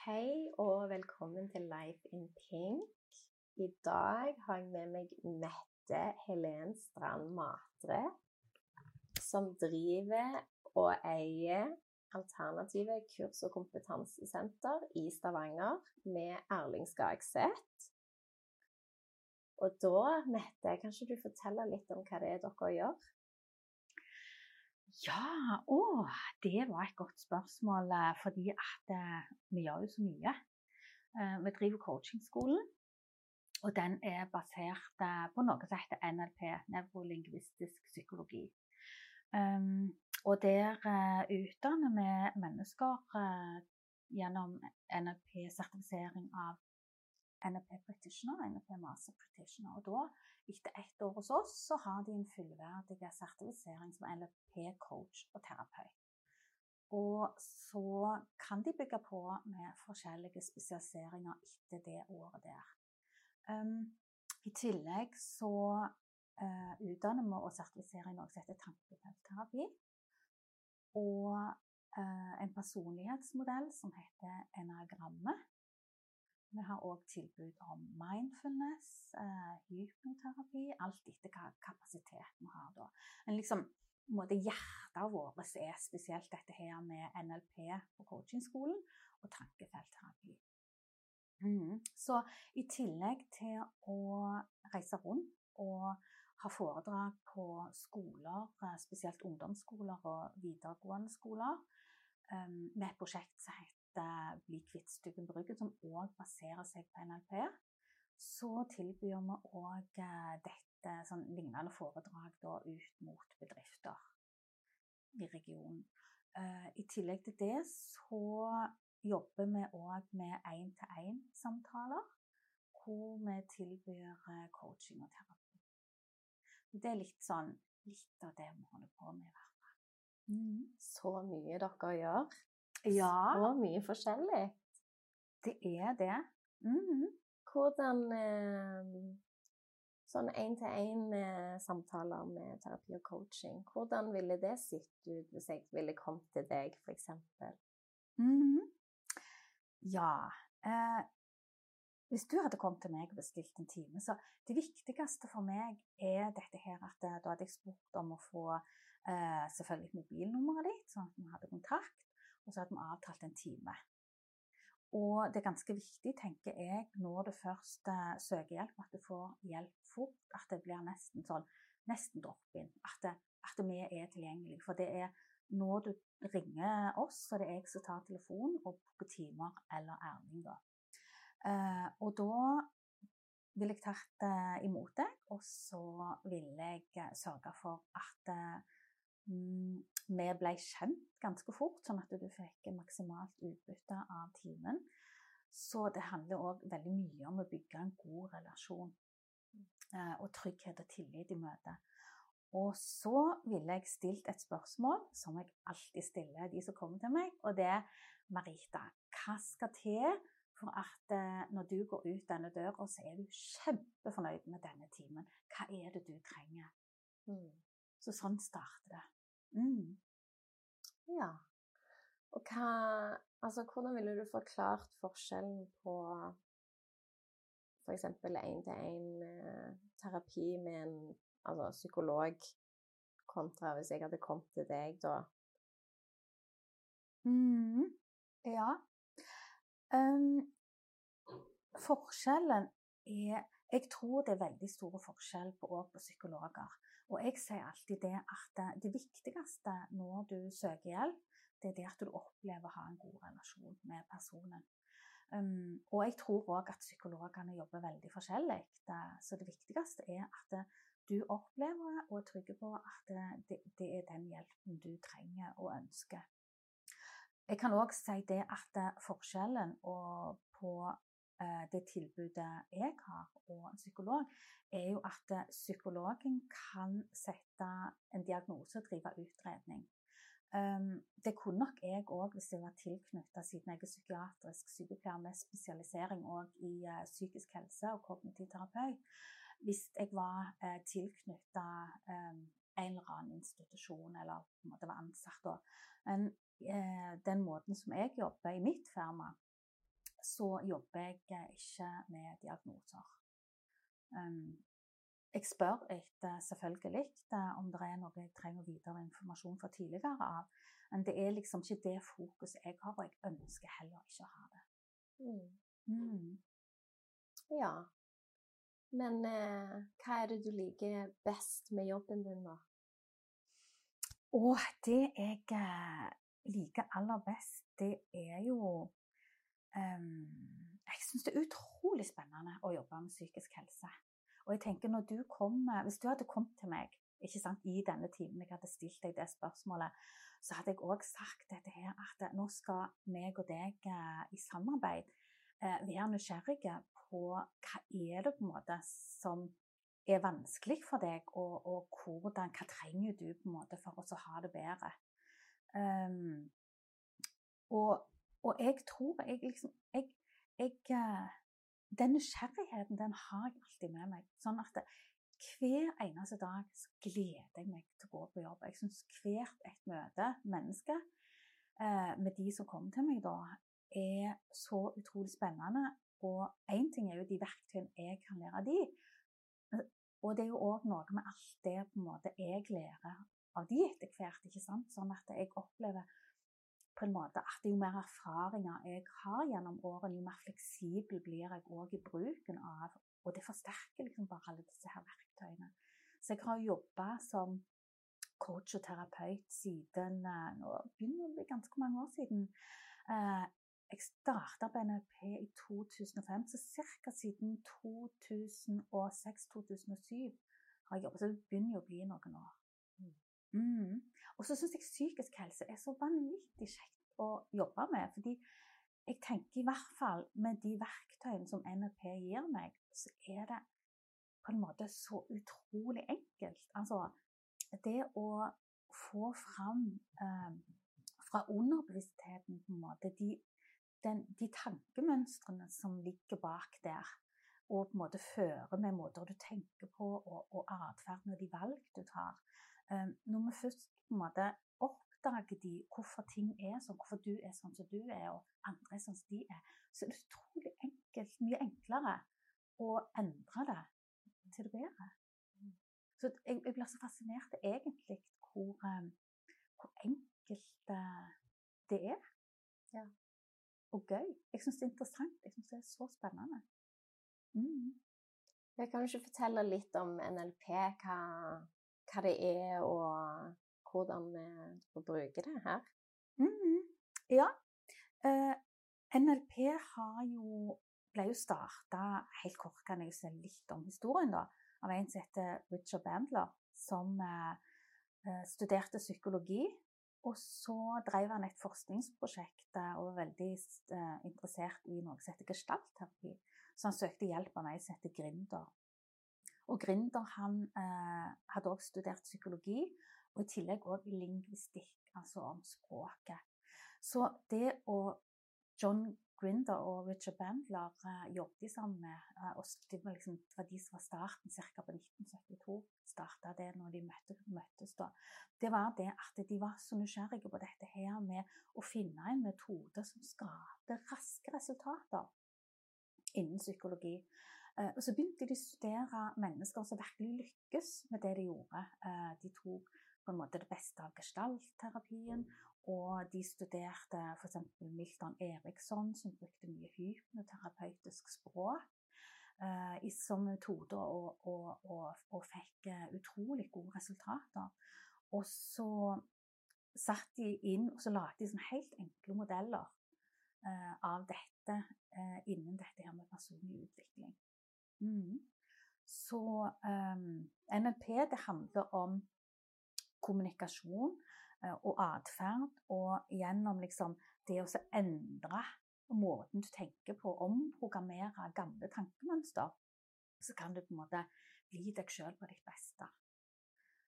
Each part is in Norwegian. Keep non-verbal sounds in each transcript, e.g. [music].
Hei og velkommen til Life in Pink. I dag har jeg med meg Mette Helen Strand Matre, som driver og eier Alternative kurs- og kompetansesenter i Stavanger med Erling Skagseth. Og da, Mette, kan ikke du fortelle litt om hva det er dere gjør? Ja, å, det var et godt spørsmål. eh, Fordi at eh, vi gjør jo så mye. Eh, Vi driver coachingskolen, og den er basert på noe som heter NLP, nevrolingvistisk psykologi. Um, og der utdanner vi mennesker gjennom NLP-sertifisering av NLP Practitioner, NLP Master Practitioner. Og da, etter ett år hos oss, så har de en fullverdig sertifisering som NLP-coach og terapeut. Og så kan de bygge på med forskjellige spesialiseringer etter det året der. Um, I tillegg så uh, utdanner vi og sertifiserer noe som heter tankefeltterapi. Og uh, en personlighetsmodell som heter enagrammet. Vi har òg tilbud om mindfulness, uh, hypnoterapi, alt etter hva kapasitet vi har da. Men liksom, måte hjertet vårt er spesielt dette her med NLP på coachingskolen og tankefeltterapi. Mm. Så i tillegg til å reise rundt og ha foredrag på skoler, eh, spesielt ungdomsskoler og videregående skoler, um, med et prosjekt som heter Bli kvitt styggen på ryggen, som òg baserer seg på NLP, så tilbyr vi òg dette sånn lignende foredrag da, ut mot bedrifter i regionen. Eh, I tillegg til det så jobber vi òg med én-til-én-samtaler, hvor vi tilbyr eh, coaching og terapi. Det er litt sånn litt av det vi holder på med. i hvert fall. Mm. Så mye dere gjør. Ja, Så mye forskjellig. det er det. Mm. Hvordan eh, Sånn én-til-én-samtaler med terapi og coaching, hvordan ville det sett ut hvis jeg ville kommet til deg, f.eks.? Mhm. Ja. Eh, hvis du hadde kommet til meg og bestilt en time, så det viktigste for meg er dette her at eh, da hadde jeg spurt om å få eh, selvfølgelig mobilnummeret ditt, sånn at vi hadde kontakt, og så hadde vi avtalt en time. Og det er ganske viktig, tenker jeg, når du først eh, søker hjelp, at du får hjelp fort. At det blir nesten sånn nesten drop-in. At, at vi er tilgjengelige. For det er når du ringer oss, så det er jeg som tar telefonen og booker timer, eller Erling, da. Eh, og da vil jeg tatt eh, imot deg, og så vil jeg eh, sørge for at eh, mm, vi ble kjent ganske fort, sånn at du fikk maksimalt utbytte av timen. Så det handler òg veldig mye om å bygge en god relasjon. Eh, Og trygghet og tillit i møtet. Og så ville jeg stilt et spørsmål som jeg alltid stiller de som kommer til meg, og det er Marita, hva skal til for at eh, når du går ut denne døra, så er du kjempefornøyd med denne timen? Hva er det du trenger? Mm. Så sånn starter det. Mm. Ja. Og hva Altså, hvordan ville du forklart forskjellen på f.eks. én-til-én-terapi med en altså, psykolog kontra hvis jeg hadde kommet til deg, da? Mm. Ja. Um, forskjellen er Jeg tror det er veldig store forskjell på, på psykologer. Og jeg sier alltid det at eh, det viktigste når du søker hjelp, det er det at du opplever å ha en god relasjon med personen. Um, og jeg tror òg at psykologene jobber veldig forskjellig. Det- Så det viktigste er at du opplever og er trygg på at det, det er den hjelpen du trenger og ønsker. Jeg kan òg si det at forskjellen på eh, det tilbudet jeg har og en psykolog, er jo at psykologen kan sette en diagnose og drive utredning. Um, det kunne nok jeg òg hvis jeg var tilknyttet, siden jeg er psykiatrisk sykepleier med spesialisering i uh, psykisk helse og kognitiv terapeut. Hvis jeg var uh, tilknytta um, en eller annen institusjon eller på en måte var ansatt da. Men uh, den måten som jeg jobber i mitt firma, så jobber jeg ikke med diagnoser. Um, jeg spør etter selvfølgelig om det er noe jeg informasjon fra tidligere av. Men det er liksom ikke det fokuset jeg har, og jeg ønsker heller ikke å ha det. Mm. Mm. Ja. Men eh, hva er det du liker best med jobben din, da? Å, det jeg eh, liker aller best, det er jo um, Jeg syns det er utrolig spennende å jobbe med psykisk helse. Og jeg tenker når du kommer, Hvis du hadde kommet til meg ikke sant, i denne timen jeg hadde stilt deg det spørsmålet, så hadde jeg òg sagt dette her, at nå skal meg og deg eh, i samarbeid eh, være nysgjerrige på hva er det på en måte som er vanskelig for deg, og, og hvordan, hva trenger du på en måte for å ha det bedre. Um, og, og, jeg tror jeg liksom jeg, jeg, eh, den nysgjerrigheten den har jeg alltid med meg. Sånn at hver eneste dag så gleder jeg meg til å gå på jobb. Jeg syns hvert et møte mennesker eh, med de som kommer til meg da, er så utrolig spennende. Og én ting er jo de verktøyene jeg kan lære av de, og det er jo òg noe med alt det på en måte jeg lærer av de etter hvert. ikke sant? Sånn at jeg opplever på en måte at jo mer erfaringer jeg har gjennom årene, jo mer fleksibel blir jeg òg i bruken av Og det forsterker liksom bare alle disse her verktøyene. Så jeg har jobba som coach og terapeut siden eh, Nå begynner det å bli ganske mange år siden. Eh, jeg starta på NLP i 2005, så ca. siden 2006-2007 har jeg jobbet. Så det begynner jo å bli noen år. Mm. Og så syns jeg psykisk helse er så vanvittig kjekt å jobbe med. fordi jeg tenker i hvert fall med de verktøyene som NLP gir meg, så er det på en måte så utrolig enkelt. Altså det å få fram eh, fra underbevisstheten på en måte de, den, de tankemønstrene som ligger bak der, og på en måte fører med måter du tenker på, og, og atferden og de valg du tar. Eh, når vi først på en måte oppdager de hvorfor ting er sånn, hvorfor du er sånn som du er, og andre er sånn som de er, så er det utrolig enkelt, mye enklere å endre det til det bedre. Så jeg, jeg blir så fascinert egentlig hvor, ehm, hvor enkelt eh, det er. Ja. Og gøy. Jeg syns det er interessant. Jeg syns det er så spennende. Mm. Jeg kan ikke fortelle litt om NLP. Hva, hva det er, og hvordan vi bruker det her? Mm, ja. Eh, NLP jo, ble jo starta Helt kort kan jeg si litt om historien, da. Av en som heter Richard Bandler, som uh, studerte psykologi. Og så drev han et forskningsprosjekt og var veldig uh, interessert i noe som heter gestaltterapi. Så han søkte hjelp av meg som heter Grinder. Og Grinder han eh, hadde også studert psykologi, og i tillegg òg lingvistikk, altså om språket. Så det å John Grinder og Richard Bandler eh, jobbet sammen med, oss. og det var, liksom, det de som var starten ca. på 1972, starta det når de møtte, møttes da. Det var det at de var så nysgjerrige på dette her med å finne en metode som skaper raske resultater innen psykologi. Eh, og så begynte de å studere mennesker som virkelig lykkes med det de gjorde. Eh, de tok på en måte det beste av gestaltterapien, og de studerte f.eks. Milton Eriksson, som brukte mye hypnoterapeutisk språk eh, som metode, og, og, og, og fikk utrolig gode resultater. Og så satt de inn og så lagde de helt enkle modeller av dette innen dette her med personlig utvikling. Mm. Så um, ehm, NLP det handler om kommunikasjon uh, og atferd, og gjennom liksom det å endre måten du tenker på, omprogrammere gamle tankemønster, så kan du på en måte bli deg sjøl på ditt beste.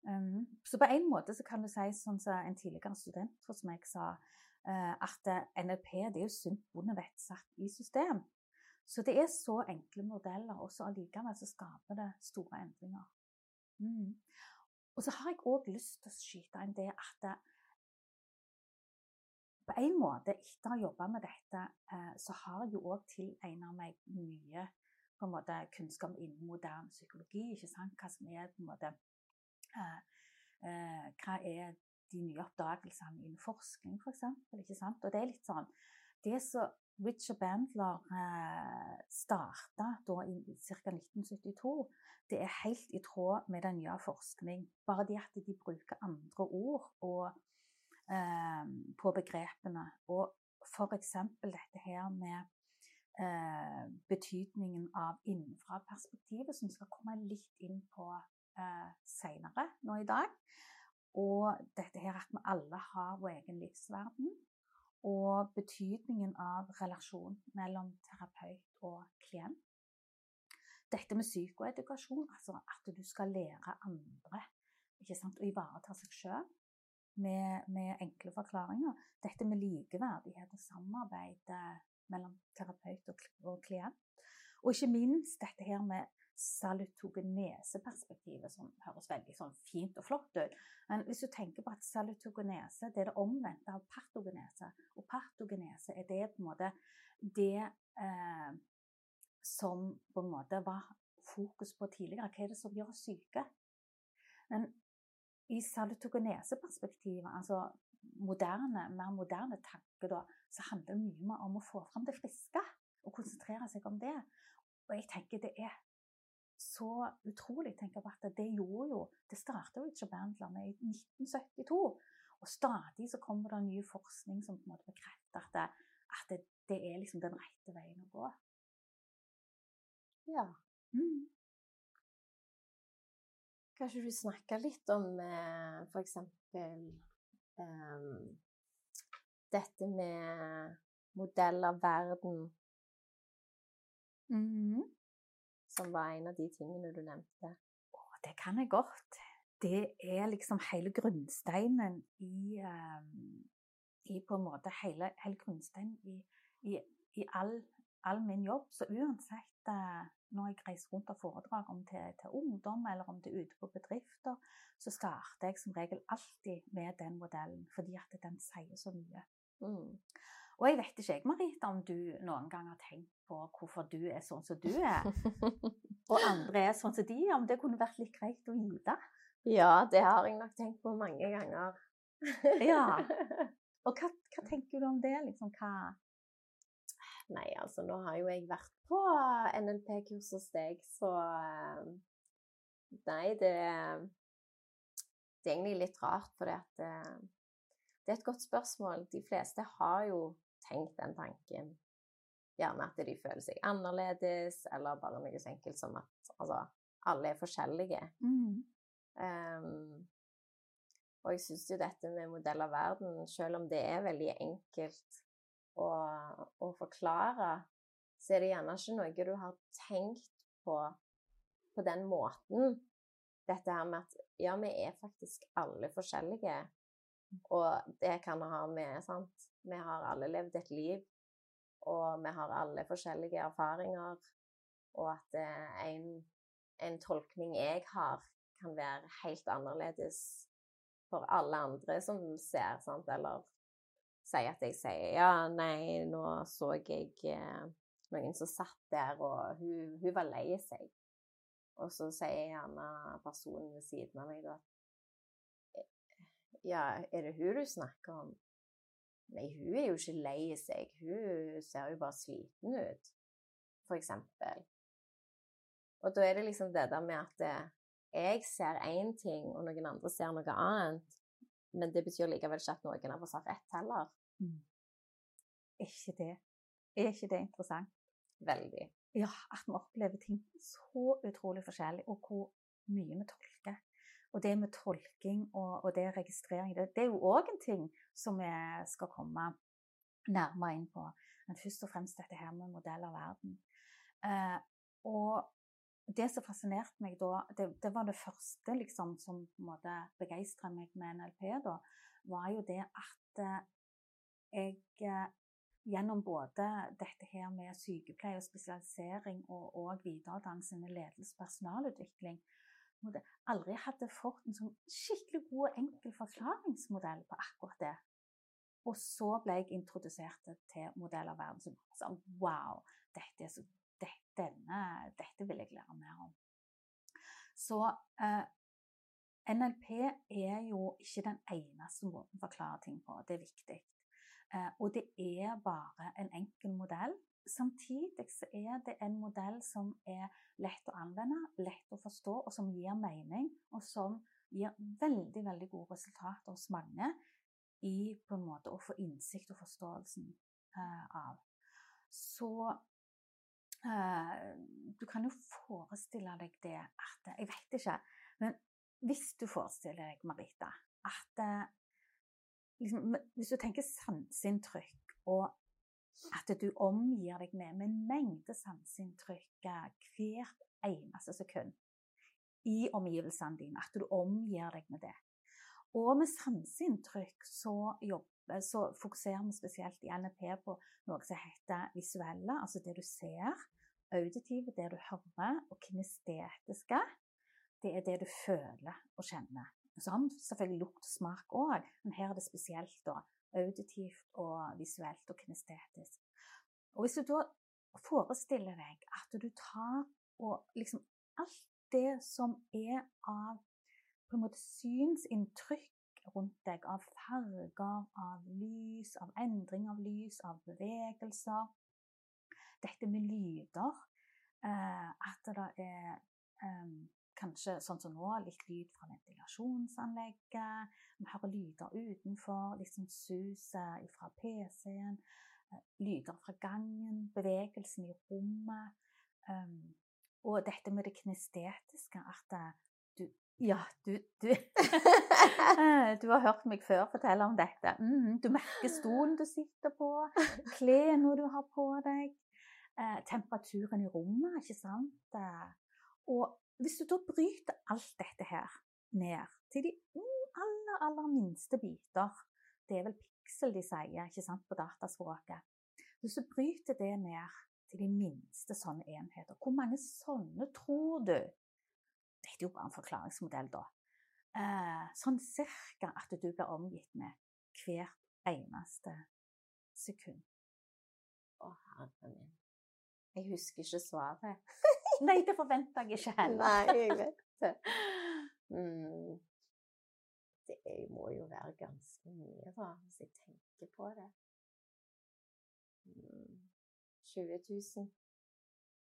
Um, så på en måte så kan du si, sånn som en tidligere student hos meg sa, uh, at NLP det er jo sunt bondevett satt i system. Så det er så enkle modeller, og så allikevel så skaper det store endringer. Mm. Og så har jeg òg lyst til å skyte inn det at det, på en måte, etter å ha jobba med dette, eh, så har jeg jo òg tilegna meg mye måte, kunnskap innen moderne psykologi. ikke sant? Hva som er på en måte eh, eh, Hva er de nye oppdagelsene innen forskning, f.eks. For Og det er litt sånn Det som Richard Bandler starta da i ca. 1972, det er helt i tråd med den nye forskning. Bare det at de bruker andre ord og, eh, på begrepene. Og f.eks. dette her med eh, betydningen av innenfra-perspektivet, som skal komme litt inn på eh, seinere nå i dag. Og dette her at vi alle har vår egen livsverden. Og betydningen av relasjon mellom terapeut og klient. Dette med psykoedukasjon, altså at du skal lære andre å ivareta seg sjøl med, med, enkle forklaringer. Dette med likeverdighet og samarbeid mellom terapeut og, og klient. Og ikke minst dette her med salutogeneseperspektivet, som høres veldig sånn fint og flott ut. Men hvis du tenker på at salutogenese det er det omvendte av partogenese, og partogenese er det på en måte det eh, som på en måte var fokus på tidligere. Hva er det som gjør oss syke? Men i salutogeneseperspektivet, altså moderne, mer moderne tanke, da, så handler det mye mer om å få fram det friske og konsentrere seg om det. Og jeg tenker det er så utrolig tenker på at det gjorde jo Det starta Richard Bandler med i 1972. Og stadig så kommer det ny forskning som på en måte bekrefter at det, at det, det er liksom den rette veien å gå. Ja. Mm. Kanskje du snakker litt om eh, f.eks. Eh, dette med modell av verden. Mm som var en av de tingene du nevnte? Å, det kan jeg godt. Det er liksom hele grunnsteinen i, um, i på en måte hele, hele grunnsteinen i, i, i all, all, min jobb. Så uansett uh, når jeg reiser rundt og foredrar om til, til, ungdom eller om det er ute på bedrifter, så starter jeg som regel alltid med den modellen, fordi at den sier så mye. Mm. Og jeg vet ikke, jeg, Marita, om du noen gang har tenkt på hvorfor du er sånn som du er, og andre er sånn som de er, om det kunne vært litt greit å vite? Ja, det har jeg nok tenkt på mange ganger. ja. [laughs] Og hva, hva, tenker du om det? Liksom, hva Nei, altså nå har jo jeg vært på NLP-kurs hos deg, så eh, Nei, det, det er egentlig litt rart, for det, at det er et godt spørsmål. De fleste har jo tenkt den tanken. Gjerne at de føler seg annerledes, eller bare noe så enkelt som at altså, alle er forskjellige. Mm. Um, og jeg syns jo dette med modell av verden, selv om det er veldig enkelt å, å, forklare, så er det gjerne ikke noe du har tenkt på på den måten. Dette her med at ja, vi er faktisk alle forskjellige. Og det kan ha med sant? Vi har alle levd et liv, og vi har alle forskjellige erfaringer. Og at en, en tolkning jeg har, kan være helt annerledes for alle andre som ser, sant? eller sier at jeg sier ja, nei, nå så jeg eh, noen som satt der, og hun, hun var lei seg. Og så sier gjerne personen ved siden av meg at ja, er det hun du snakker om? Nei, hun er jo ikke lei seg, hun ser jo bare sliten ut, for eksempel. Og da er det liksom det der med at eh, jeg ser én ting, og noen andre ser noe annet. Men det betyr likevel ikke at noen av oss har rett heller. Mm. Er ikke det Er ikke det interessant? Veldig. Ja, at vi opplever ting så utrolig forskjellig, og hvor mye vi tolker. Og det med tolking og, og det registrering, det, det er jo òg en ting som vi skal komme nærmere inn på. Men først og fremst dette her med modell av verden. Eh, og det som fascinerte meg da, det, det var det første liksom, som på begeistra meg med NLP, da, var jo det at eh, jeg eh, gjennom både dette her med sykepleie og spesialisering og, og videreutdannelse innen ledelse og personalutvikling, aldri hadde fått en sånn skikkelig god og enkel forklaringsmodell på akkurat det. Og så ble jeg introdusert til modell av verden. som sånn, wow, dette, så, det, denne, dette vil jeg lære mer om. Så eh, NLP er jo ikke den eneste måten å forklare ting på. Det er viktig. Eh, og det er bare en enkel modell. Samtidig så er det en modell som er lett å anvende, lett å forstå, og som gir mening, og som gir veldig veldig gode resultater hos mange i på en måte å få innsikt og forståelsen eh, av. Så eh, du kan jo forestille deg det at Jeg vet ikke, men hvis du forestiller deg, Marita, at eh, liksom, Hvis du tenker sanseinntrykk og at du omgir deg med, med en mengde sanseinntrykk hvert eneste sekund i omgivelsene dine. At du omgir deg med det. Og med sanseinntrykk så, så, fokuserer vi spesielt i NLP på noe som heter visuelle, altså det du ser. Auditive, det du hører. Og kinestetiske, det er det du føler og kjenner. Så har vi selvfølgelig lukt og smak òg, men her er det spesielt da auditivt og visuelt og kinestetisk. Og hvis du da forestiller deg at du tar og liksom alt det som er av på en måte synsinntrykk rundt deg, av farger, av lys, av endring av lys, av bevegelser Dette med lyder. Eh, at det er eh, kanskje sånn som nå, litt lyd fra ventilasjonsanlegget. Vi hører lyder utenfor, liksom suset fra PC-en. Eh, lyder fra gangen, bevegelsen i rommet. Um, og dette med det kinestetiske, at eh, du Ja, du Du, [laughs] eh, du har hørt meg før fortelle om dette. Mm, du merker stolen du sitter på, klærne du har på deg, eh, temperaturen i rommet, ikke sant? Og hvis du da bryter alt dette her ned til de aller, aller minste biter Det er vel piksel de sier ikke sant, på dataspråket. Hvis du bryter det ned til de minste sånne enheter, hvor mange sånne tror du Dette er jo bare en forklaringsmodell, da. Eh, sånn cirka at du blir omgitt med hvert eneste sekund. Å, herre min. Jeg husker ikke svaret. [laughs] [laughs] Nei, det forventer jeg ikke heller. Nei, jeg vet [laughs] det. Mm. Det må jo være ganske mye, da, hvis jeg tenker på det. Mm. 20 000.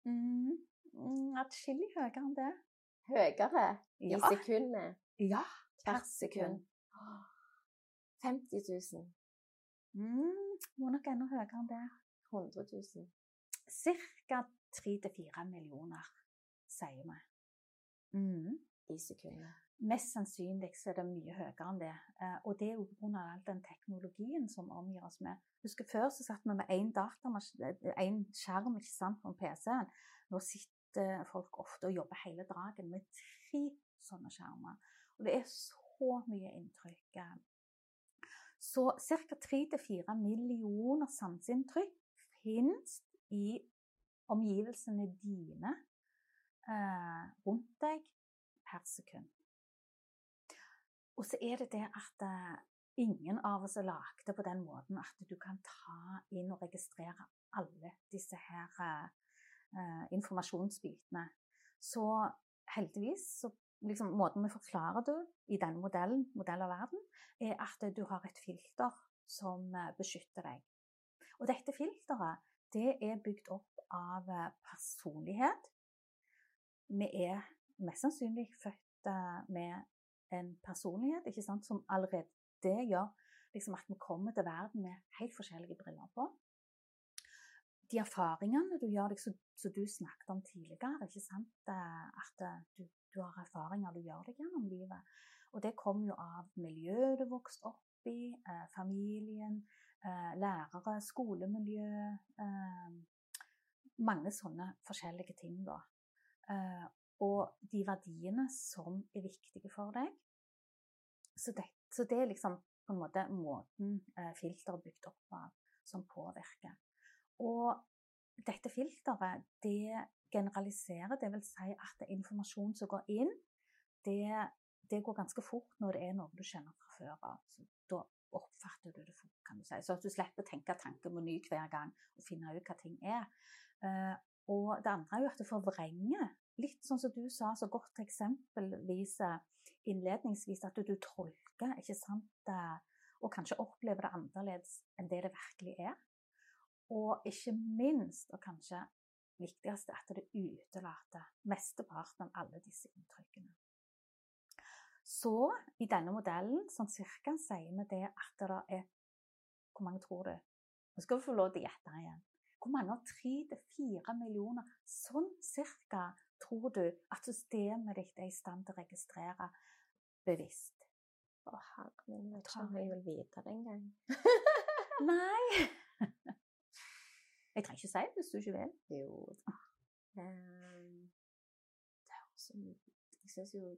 Mm. mm Atskillig høyere enn det. Høyere? I ja. sekundet? Ja. Hvert sekund. 50 000. [gasps] Mm, må nok enda høyere enn det. 100 000. Ca. 3-4 millioner, sier vi. Mm. I sekundet. Mest sannsynlig så er det mye høyere enn det. Eh, og det er jo pga. all den teknologien som omgir oss med. Husker Før så satt vi med én én skjerm ikke sant, på PC-en. Nå sitter folk ofte og jobber hele dagen med tre sånne skjermer. Og det er så mye inntrykk. Så ca. 3-4 millioner sanseinntrykk finnes i omgivelsene dine eh, rundt deg per sekund. Og så er det det at eh, ingen av oss er lagd på den måten at du kan ta inn og registrere alle disse her eh, informasjonsbitene. Så heldigvis så liksom, Måten vi forklarer det i denne modellen, modell av verden, er at du har et filter som eh, beskytter deg. Og dette filteret det er bygd opp av eh, personlighet. Vi er mest sannsynlig født eh, med en personlighet ikke sant, som allerede gjør liksom, at vi kommer til verden med helt forskjellige briller på. De erfaringene du gjør deg, som du snakket om tidligere, ikke sant? Eh, at du, du, har erfaringer du gjør deg gjennom livet. Og det kommer jo av miljøet du vokste opp i, familien, lærere, skolemiljø, mange sånne forskjellige ting, da. Uh, og de verdiene som er viktige for deg. Så det, så det er liksom på en måte måten filteret er bygd opp av, som påvirker. Og dette filteret, det generaliserer, vil si at det er informasjon som går inn, det, det, går ganske fort når det er noe du kjenner fra før av. Da oppfatter du det fort, kan du si. Så at du slipper å tenke tanken på ny hver gang og finne ut hva ting er. Eh, og det andre er jo at det forvrenger. Litt sånn som du sa så godt eksempelvis innledningsvis, at du tolker, ikke sant, og kanskje opplever det annerledes enn det det virkelig er. Og ikke minst, og kanskje viktigst, at det utelater mesteparten av alle disse inntrykkene. Så i denne modellen sånn cirka sier vi det at det er Hvor mange tror du? Nå skal vi få lov til å gjette igjen. Hvor mange av tre til fire millioner sånn cirka tror du at systemet ditt er i stand til å registrere bevisst? Å, herre min, jeg tror ikke jeg vil vite det engang. Nei. [laughs] [laughs] Jeg trenger ikke si det hvis du ikke vil. Jo um, Det høres ut. Jeg syns jo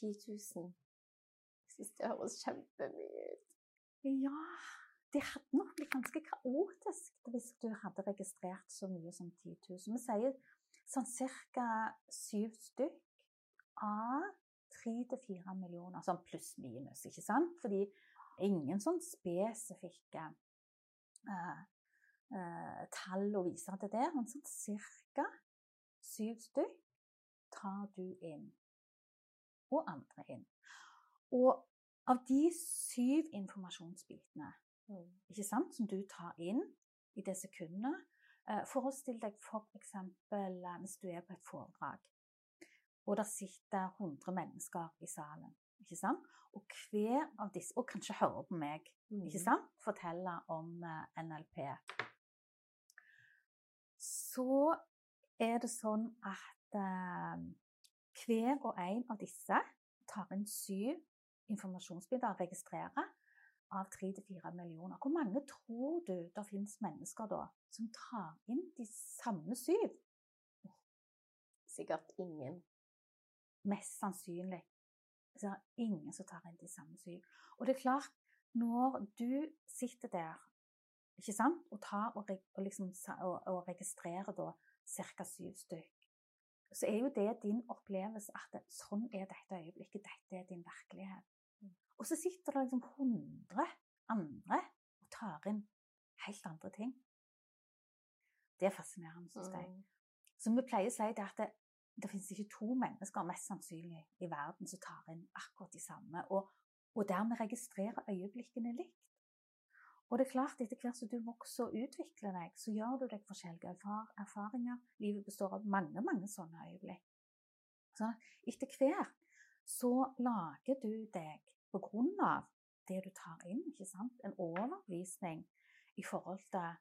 10 000 Jeg syns det høres kjempemye ut. Ja, det hadde nok blitt ganske kaotisk hvis du hadde registrert så mye som 10 000. Vi sier sånn ca. syv stykk av tre til fire millioner, sånn pluss-minus, ikke sant? Fordi ingen sånn spesifikke uh, uh, tall å vise til det, men sånn ca. syv stykk tar du inn. Og andre inn. Og av de syv informasjonsbitene mm. ikke sant, som du tar inn i det sekundet uh, Forestill deg f.eks. For hvis du er på et foredrag og der sitter 100 mennesker i salen. ikke sant? Og hver av disse, og kanskje hører på meg, ikke mm. sant? fortelle om uh, NLP. Så er det sånn at hver og en av disse tar inn syv informasjonsbilder og registrerer av tre til fire millioner. Hvor mange tror du det finnes mennesker da som tar inn de samme syv? Sikkert ingen. Mest sannsynlig så er ingen som tar inn de samme syv. Og det er klart, når du sitter der ikke sant, og, tar og, og, liksom, og, og registrerer da ca. syv stykk, så er jo det din opplevelse at det, sånn er dette øyeblikket, dette er din virkelighet. Mm. Og så sitter det liksom hundre andre og tar inn helt andre ting. Det er fascinerende, syns jeg. Mm. Så vi pleier å si det at det, det finnes ikke to mennesker mest sannsynlig i verden som tar inn akkurat de samme, og, og dermed registrerer øyeblikkene likt. Og det er klart, etter hvert som du vokser og utvikler deg, så gjør du deg forskjellige erfaringer. Livet består av mange, mange sånne øyeblikk. Så etter hvert så lager du deg, på grunn av det du tar inn, ikke sant, en overbevisning i forhold til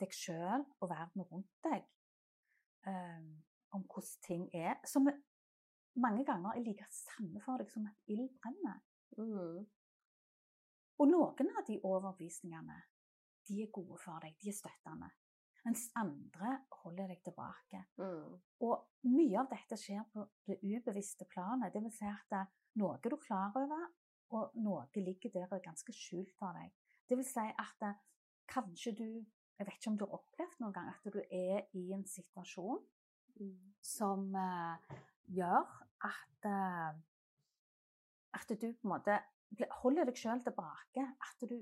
deg sjøl og verden rundt deg. Um, om hvordan ting er, som mange ganger er like sanne for deg som at ild brenner. Mm. Og noen av de overbevisningene de er gode for deg, de er støttende. Mens andre holder deg tilbake. Mm. Og mye av dette skjer på det ubevisste planet. Det vil si at det er noe du klar over, og noe ligger der og er ganske skjult for deg. Det vil si at det, kanskje du Jeg vet ikke om du har opplevd noen gang at du er i en situasjon som uh, gjør at, uh, at du på en måte holder deg sjøl tilbake. At du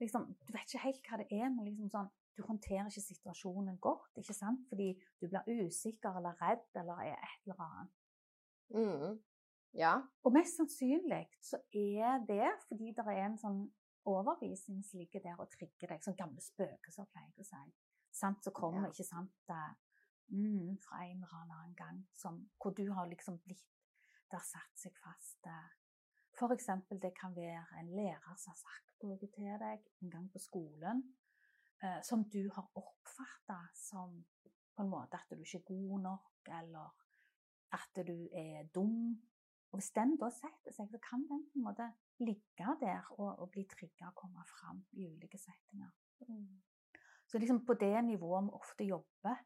liksom Du vet ikke helt hva det er, men liksom sånn Du håndterer ikke situasjonen godt, ikke sant? Fordi du blir usikker eller redd eller er et eller annet. Mm. Ja. Og mest sannsynlig så er det fordi det er en sånn overbevisning som ligger der og trigger deg, sånn gamle spøkelser pleier jeg å si. Sant, så kommer ja. ikke sant mm, fra en eller annen gang, som, hvor du har liksom blitt Det har satt seg fast. For eksempel, det kan være en lærer som har sagt noe til deg en gang på skolen, eh, som du har oppfatta som på en måte at du ikke er god nok, eller at du er dum. Og Hvis den da setter seg, så kan den på en måte ligge der og, og bli trigga og komme fram i ulike settinger. Mm. Så liksom på det nivået vi ofte jobber,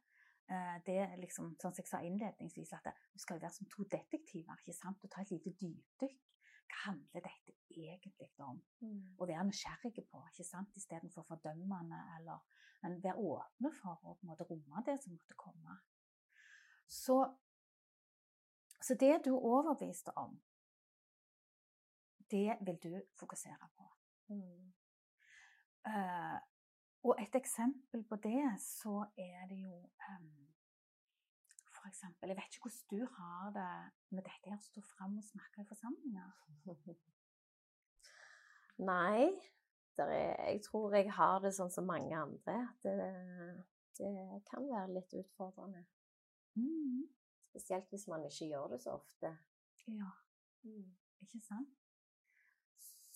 Eh, det er liksom, sånn som jeg sa innledningsvis, at vi skal være som to detektiver ikke sant? og ta et lite dypdykk. Hva handler dette egentlig om? Mm. Og være nysgjerrige på, ikke sant? istedenfor fordømmende. Eller men være åpne for å på en måte romme det som måtte komme. Så, så det du overbeviste om, det vil du fokusere på. Mm. Uh, og et eksempel på det, så er det jo um, For eksempel Jeg vet ikke hvordan du har det med dette her å stå fram og snakke i forsamlinger. [laughs] Nei, er, jeg tror jeg har det sånn som mange andre. At det, det kan være litt utfordrende. Mm. Spesielt hvis man ikke gjør det så ofte. Ja, Mm. ikke sant?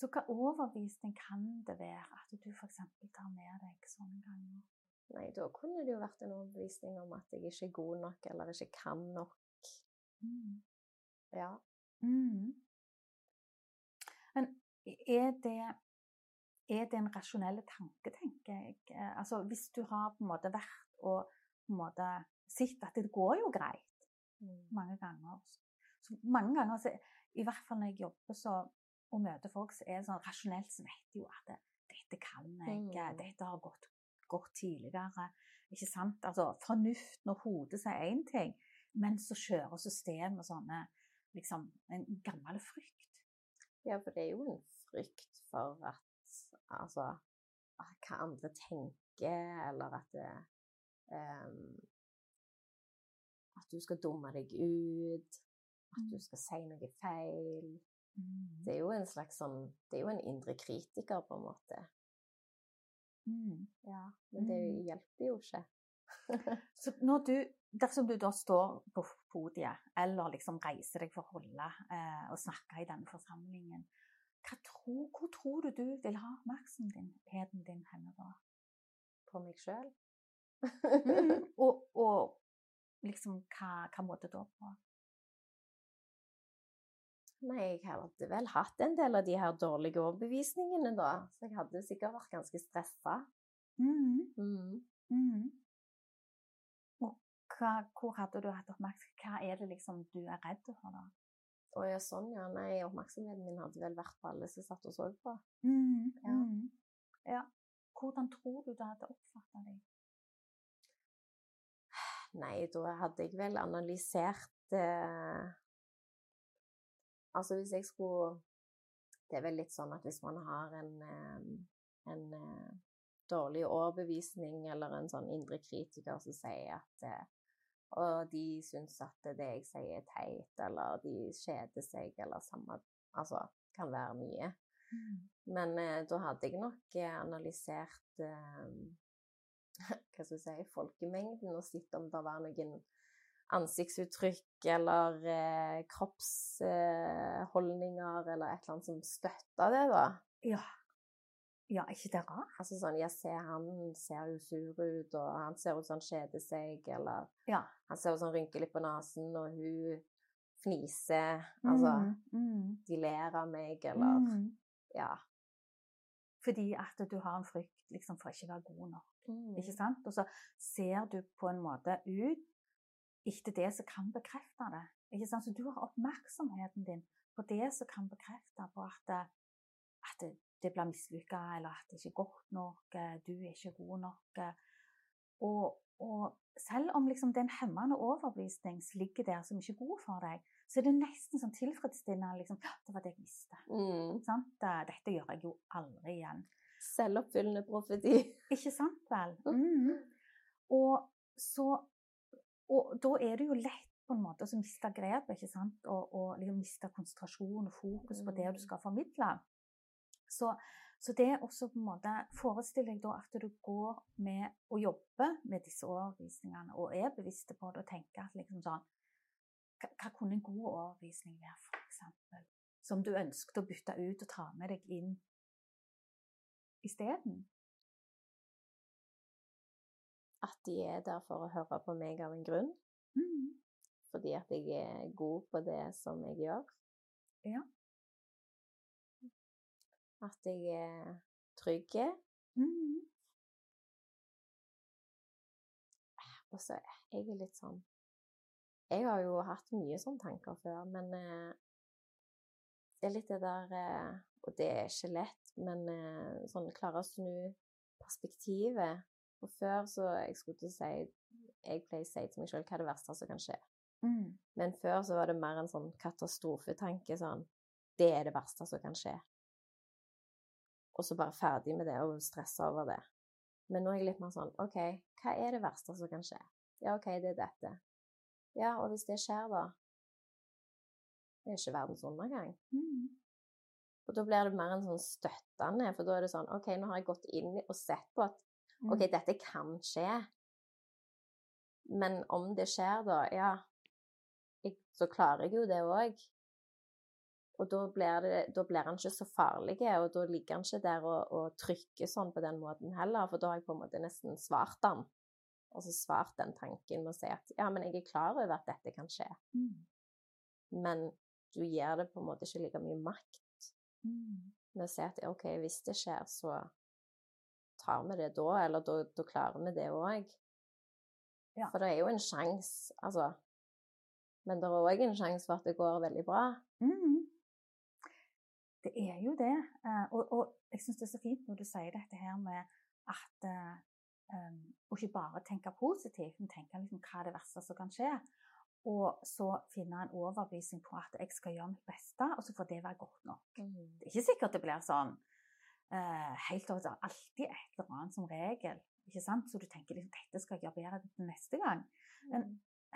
Så hva overbevisning kan det være at du f.eks. tar med deg sånne ganger? Nei, da kunne det jo vært en overbevisning om at jeg ikke er god nok, eller ikke kan nok. Mm. Ja. Mm. Men er det, er det en rasjonell tanke, tenker jeg? Altså, hvis du har på en måte vært og på en måte sett at det går jo greit Mm. mange ganger. Så mange ganger, så, i hvert fall når jeg jobber så, og møter folk, så er det sånn rasjonelt så vet de jo at det, dette kan jeg, Mm. dette har gått, gått tidligere. Ikke sant? Altså, fornuften og hodet sier én ting, men så kjører systemet sånne liksom, en gammel frykt. ja, for det er jo en frykt for at Altså hva andre tenker, eller at det um, At du skal dumme deg ut. At du Mm. skal si noe feil. Det er jo en slags sånn Det er jo en indre kritiker, på en måte. Mm. Ja, men det Mm. hjelper jo ikke. [laughs] Så når du, dersom du da står på podiet, eller liksom reiser deg for å holde eh, og snakke i denne forsamlingen, tror, hvor tror du du vil ha oppmerksomheten din henne da? På meg sjøl. Mm. [laughs] Og, og liksom hva, hva måte da på? Nei, jeg hadde vel hatt en del av de her dårlige overbevisningene, da. Så jeg hadde sikkert vært ganske stressa. Mm. Mm. Mm. Og hva, hvor hadde du hatt oppmerksomhet? Hva er det liksom du er redd for da? Å ja, sånn, ja. Nei, oppmerksomheten min hadde vel vært på alle som satt og så på. Mm. Ja. Mm. ja. Hvordan tror du det hadde oppfatta deg? Nei, da hadde jeg vel analysert eh, Altså hvis jeg skulle Det er vel litt sånn at hvis man har en, eh, en eh, dårlig overbevisning eller en sånn indre kritiker som sier at eh, Og de syns at det jeg sier er teit, eller de kjeder seg, eller samme Altså kan være mye. Men eh, da hadde jeg nok eh, analysert eh, [laughs] hva skal jeg si, folkemengden og sett om det var noen ansiktsuttrykk eller eh, kroppsholdninger eller et eller annet som støtter det, da. Ja. Ja, ikke det rart? Altså sånn, jeg ser han ser jo sur ut, og han ser ut som han kjeder seg, eller Ja. han ser ut som han rynker litt på nesen, og hun fniser. Altså, Mm, mm, de ler av meg, eller mm. Ja. Fordi at du har en frykt liksom, for ikke å være god nok. Mm. Ikke sant? Og så ser du på en måte ut etter det som kan bekrefte det. Ikke sant? Så du har oppmerksomheten din på det som kan bekrefte på at, det- at det, det blir mislykka, eller at det ikke er godt nok, du er ikke god nok. Og, og selv om liksom det er en hemmende overbevisning som ligger der som ikke er god for deg, så er det nesten sånn tilfredsstillende liksom, Det var det jeg visste. Mm. Dette gjør jeg jo aldri igjen. Selvoppfyllende profeti. Ikke sant vel? [laughs] Mm. Og, så, og da er det jo lett på en måte å miste grepet, ikke sant? Og, og liksom miste konsentrasjon og fokus på det du skal formidle. Så, så det også på en måte Forestill deg da at du går med og jobber med disse overvisningene og er bevisst på det og tenker at liksom sånn hva kunne en god overvisning være, for eksempel? Som du ønsket å bytte ut og ta med deg inn isteden? At de er der for å høre på meg av en grunn. Mm. Fordi at jeg er god på det som jeg gjør. Ja. At jeg er trygg. Mm. Og så er jeg litt sånn Jeg har jo hatt mye sånne tanker før, men eh, det er litt det der eh, Og det er ikke lett, men eh, sånn klare å snu perspektivet. For før så Jeg skulle til å si Jeg pleier å si til meg sjøl hva er det verste som kan skje. Mm. Men før så var det mer en sånn katastrofetanke sånn Det er det verste som kan skje. og så bare ferdig med det og stresse over det. Men nå er jeg litt mer sånn OK, hva er det verste som kan skje? Ja, OK, det er dette. Ja, og hvis det skjer, da? Det er ikke verdens undergang. Mm. Og da blir det mer en sånn støttende, for da er det sånn OK, nå har jeg gått inn og sett på at OK, Mm. dette kan skje. Men om det skjer, da, ja jeg, Så klarer jeg jo det òg. Og da blir, det, da blir han ikke så farlig, og da ligger han ikke der og, og trykker sånn på den måten heller, for da har jeg på en måte nesten svart han. Og så svart den tanken med å si at ja, men jeg er klar over at dette kan skje, Mm. men du gir det på en måte ikke like mye makt Mm. med å si at OK, hvis det skjer, så tar vi det da, eller da, da klarer vi det òg. Ja. For det er jo en sjanse, altså. Men det er òg en sjanse for at det går veldig bra. Mm. Det er jo det. eh, Og, og jeg syns det er så fint når du sier dette her med at um, ikke bare tenke positivt, men tenke liksom hva er det verste som kan skje. Og så finne en overbevisning på at jeg skal gjøre mitt beste, og så får det være godt nok. Det er ikke sikkert det blir sånn eh, helt over. Det er alltid et eller annet som regel. ikke sant? Så du tenker liksom, dette skal jeg gjøre bedre til neste gang. Men,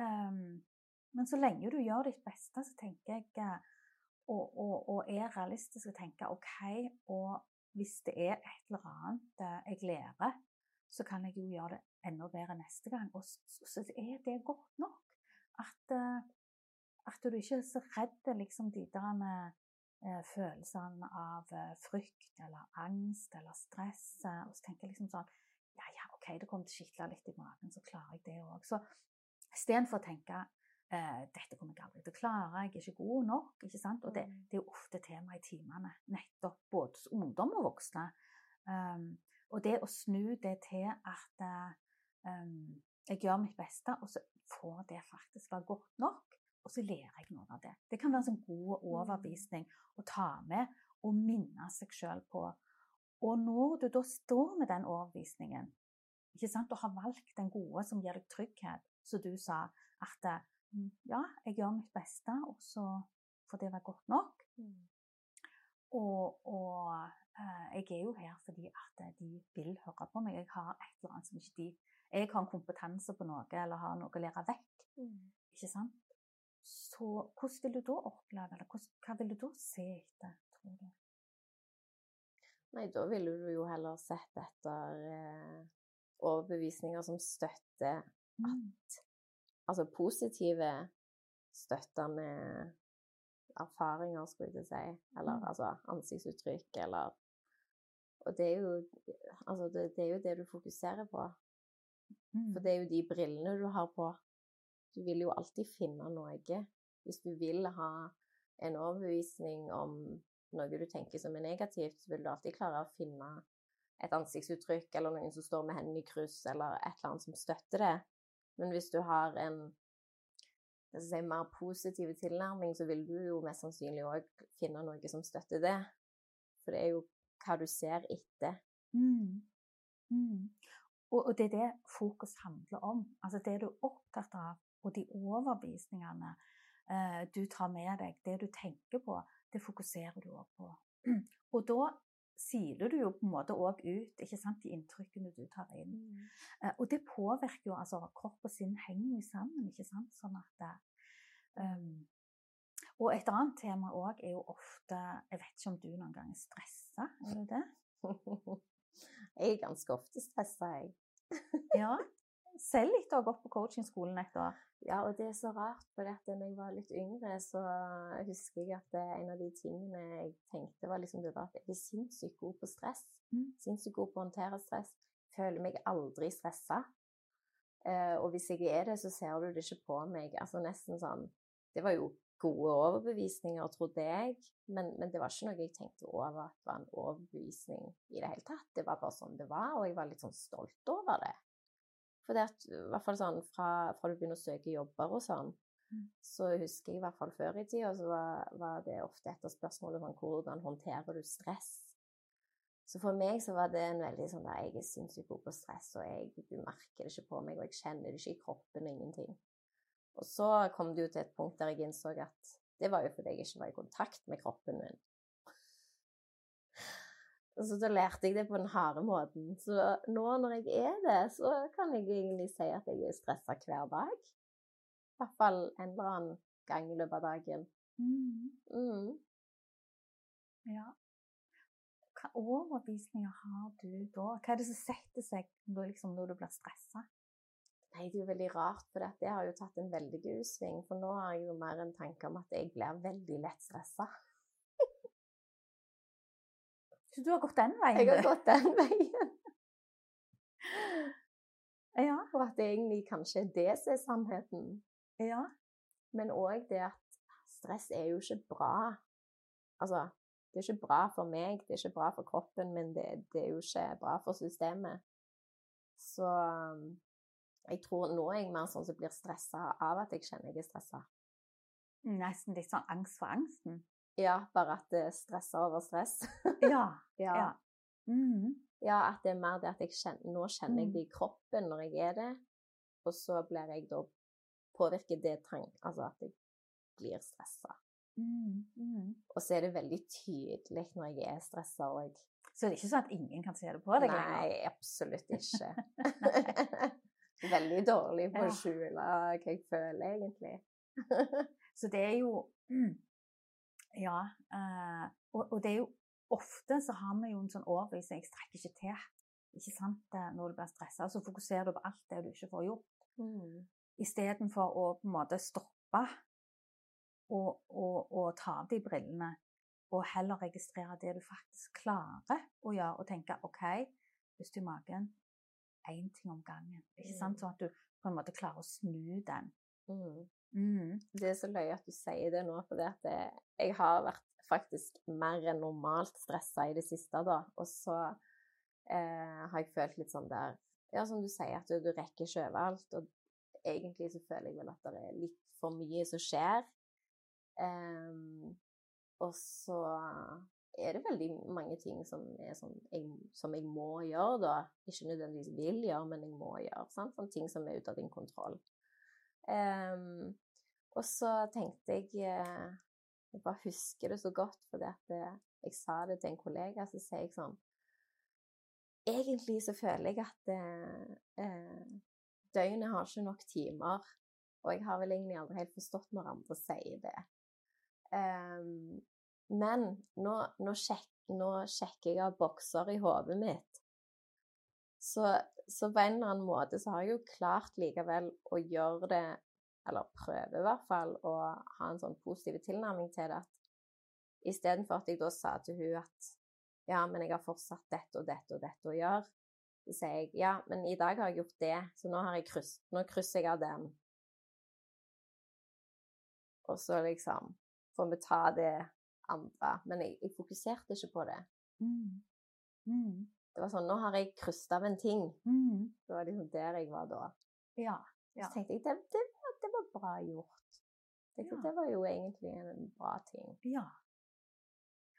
um, men så lenge du gjør ditt beste, så tenker jeg eh, og, og, og er realistisk og tenker OK, og hvis det er et eller annet eh, jeg lærer, så kan jeg jo gjøre det enda bedre neste gang. Og så, så er det godt nok. At, eh, at du ikke er så redd liksom de der følelsene av eh, frykt eller angst eller stress. eh, og så tenker jeg liksom sånn Ja, ja, OK, det kommer til å skittle litt i magen, så klarer jeg det òg. Så istedenfor å tenke eh, dette kommer jeg aldri til å klare, jeg er ikke god nok. ikke sant? Og det, Mm. det er jo ofte tema i timene, nettopp både hos ungdom og voksne. Um, og det å snu det til at eh, um, jeg gjør mitt beste, og så får det faktisk være godt nok, og så lærer jeg noe av det. Det kan være en sånn god overbevisning å ta med og minne seg sjøl på. Og når du da står med den overbevisningen, ikke sant, og har valgt den gode som gir deg trygghet, som du sa, at mm, ja, jeg gjør mitt beste, og så får det være godt nok. Og, og eh, jeg er jo her fordi at de vil høre på meg. Jeg har et eller annet som ikke de Jeg har en kompetanse på noe, eller har noe å lære vekk. Ikke sant? Så hvordan vil du da oppleve det? Hva vil du da se etter, tror du? Nei, da ville du jo heller sett etter eh, overbevisninger som støtter Mm. Altså positive, støttende erfaringer, skulle jeg til å si. Eller Mm. altså ansiktsuttrykk, eller Og det er jo Altså, det, det er jo det du fokuserer på. Mm. For det er jo de brillene du har på. Du vil jo alltid finne noe. Hvis du vil ha en overbevisning om noe du tenker som er negativt, så vil du alltid klare å finne et ansiktsuttrykk eller noen som står med hendene i kryss, eller et eller annet som støtter det. Men hvis du har en si, mer positiv tilnærming, så vil du jo mest sannsynlig òg finne noe som støtter det. For det er jo hva du ser etter. Mm. Mm. Og, og det er det fokus handler om. Altså det du er opptatt av, og de overbevisningene eh, du tar med deg, det du tenker på, det fokuserer du òg på. [clears throat] Og da siler du jo på en måte òg ut ikke sant, de inntrykkene du tar inn. Eh, og det påvirker jo altså Kropp og sinn henger jo sammen, ikke sant. Sånn at det, um, Og et annet tema òg er jo ofte Jeg vet ikke om du noen gang er stressa, er du det? [laughs] Jeg er ganske ofte stressa, jeg. Ja. [laughs] Selv etter å ha gått på coachingskolen et år. Ja, og det er så rart, for da jeg var litt yngre, så husker jeg at det, en av de tingene jeg tenkte, var liksom det at jeg er sinnssykt god på stress. Mm. Sinnssykt god på å håndtere stress. Føler meg aldri stressa. Eh, og hvis jeg er det, så ser du det ikke på meg. Altså nesten sånn Det var jo gode overbevisninger, trodde jeg, men, men det var ikke noe jeg tenkte over at var en overbevisning i det hele tatt. Det var bare sånn det var, og jeg var litt sånn stolt over det. For det at, i hvert fall sånn, fra, fra du begynner å søke jobber og sånn, Mm. så husker jeg i hvert fall før i tida, så var, var det ofte et av spørsmålene sånn hvordan håndterer du stress? Så for meg så var det en veldig sånn der jeg er sinnssykt god på stress, og jeg, du merker det ikke på meg, og jeg kjenner det ikke i kroppen, ingenting. Og så kom det jo til et punkt der jeg innså at det var jo fordi jeg ikke var i kontakt med kroppen min. Så da lærte jeg det på den harde måten. Så nå når jeg er det, så kan jeg egentlig si at jeg er stressa hver dag. I hvert fall en eller annen gang i løpet av dagen. Mm. Mm. Ja. Hva overbevisninger har du da? Hva er det som setter seg liksom, når du blir stressa? Nei, det er jo veldig rart, for dette har jo tatt en veldig god sving. For nå har jeg jo mer en tanke om at jeg blir veldig lett stressa. Så du har gått den veien, Jeg har gått den [laughs] veien. Ja. For at det egentlig kanskje er det som er sannheten. ja. Men òg det at stress er jo ikke bra. Altså, det er ikke bra for meg, det er ikke bra for kroppen, men det, det er jo ikke bra for systemet. Så um, jeg tror nå er jeg mer sånn som blir stressa av at jeg kjenner jeg er stressa. Nesten litt sånn angst for angsten. Ja, bare at det er stressa over stress. Ja. [laughs] ja. ja. Mm. ja, at det er mer det at jeg kjenner, nå kjenner jeg Mm. det i kroppen når jeg er det, og så blir jeg da påvirket det trang, altså at jeg blir stressa. Mm. Mm. Og så er det veldig tydelig når jeg er stressa òg. Så det er ikke sånn at ingen kan se det på deg lenger? Nei, absolutt ikke. [laughs] [laughs] veldig dårlig på å skjule hva jeg føler, egentlig. Så det er jo mm, Ja. eh, og, og det er jo ofte så har vi jo en sånn overbevisning jeg strekker ikke til. Ikke sant? Når du blir stressa, så fokuserer du på alt det du ikke får gjort. Mm. Istedenfor å på en måte stoppe og, og, og ta av de brillene. Og heller registrere det du faktisk klarer å gjøre, og tenke OK, pust i magen. Én ting om gangen. Ikke sant? Sånn at du på en måte klarer å snu den. Mm. Mm. Det er så løye at du sier det nå, for det at jeg har vært faktisk mer enn normalt stressa i det siste, da. Og så eh, har jeg følt litt sånn der Ja, som du sier, at du, du rekker ikke overalt. Og egentlig så føler jeg vel at det er litt for mye som skjer. Um, og så er det veldig mange ting som, sånn, jeg, som jeg må gjøre, da. Ikke nødvendigvis vil gjøre, men jeg må gjøre. Sant? Sånne ting som er ute av din kontroll. Em, og så tenkte jeg eh, Jeg bare husker det så godt, fordi at eh, jeg sa det til en kollega, så sier jeg sånn Egentlig så føler jeg at eh, eh, døgnet har ikke nok timer. Og jeg har vel egentlig aldri helt forstått når andre sier det. Um, men nå, nå, sjek, nå sjekker jeg av bokser i hodet mitt. Så, så på en eller annen måte så har jeg jo klart likevel å gjøre det, eller prøve i hvert fall, å ha en sånn positiv tilnærming til det. At istedenfor at jeg da sa til hun at ja, men jeg har fortsatt dette og dette og dette å gjøre, så sier jeg ja, men i dag har jeg gjort det, så nå, jeg kryss, nå krysser jeg av den. Og så liksom får vi ta det andre. Men jeg, jeg fokuserte ikke på det. Mm. Mm. Det var sånn Nå har jeg krysset av en ting. Mm. Det var liksom der jeg var da. Ja. Så tenkte jeg det, det, var- det var bra gjort. Det, Ja. Det var jo egentlig en bra ting. ja.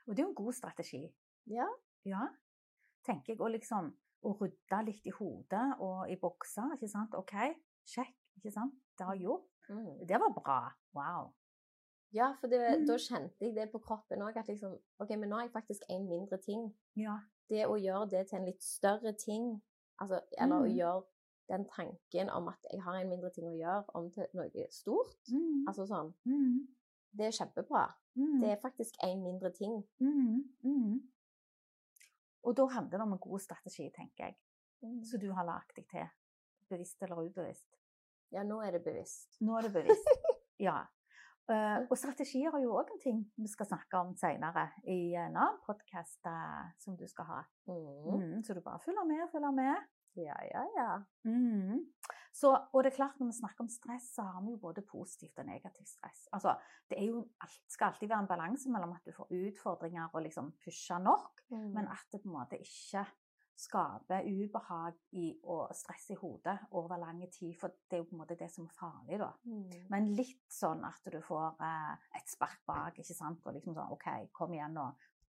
Og det er jo en god strategi. Ja. Ja. Tenker jeg Og liksom å rydde litt i hodet og i bokser, ikke sant. OK, sjekk, ikke sant. Det har jeg gjort. Mm. Det var bra. Wow. Ja, for det, mm. da kjente jeg det på kroppen òg, at liksom OK, men nå har jeg faktisk en mindre ting. Ja. Det å gjøre det til en litt større ting, altså, eller å Mhm. gjøre den tanken om at jeg har en mindre ting å gjøre, om til noe stort, Mm. altså sånn, Mm. det er kjempebra. Mm. Det er faktisk en mindre ting. Mm. Mm. Og da handler det om en god strategi, tenker jeg. Så du har lagd deg til. Bevisst eller ubevisst. Ja, nå er det bevisst. Nå er det bevisst. [laughs] Ja. Eh, og strategier er jo òg en ting vi skal snakke om senere i en annen podkast som du skal ha. Mm. Mm, så du bare følger med, følger med. Ja, ja, ja. Mm. Så, og det er klart, når vi snakker om stress, så har vi jo både positivt og negativt stress. Altså, det jo, skal alltid være en balanse mellom at du får utfordringer og liksom pusher nok, Mm. men at det på en måte ikke skaper ubehag i å stresse i hodet over lang tid. For det er jo på en måte det som er farlig, da. Mm. Men litt sånn at du får eh, et spark bak, ikke sant. Og liksom sånn OK, kom igjen nå.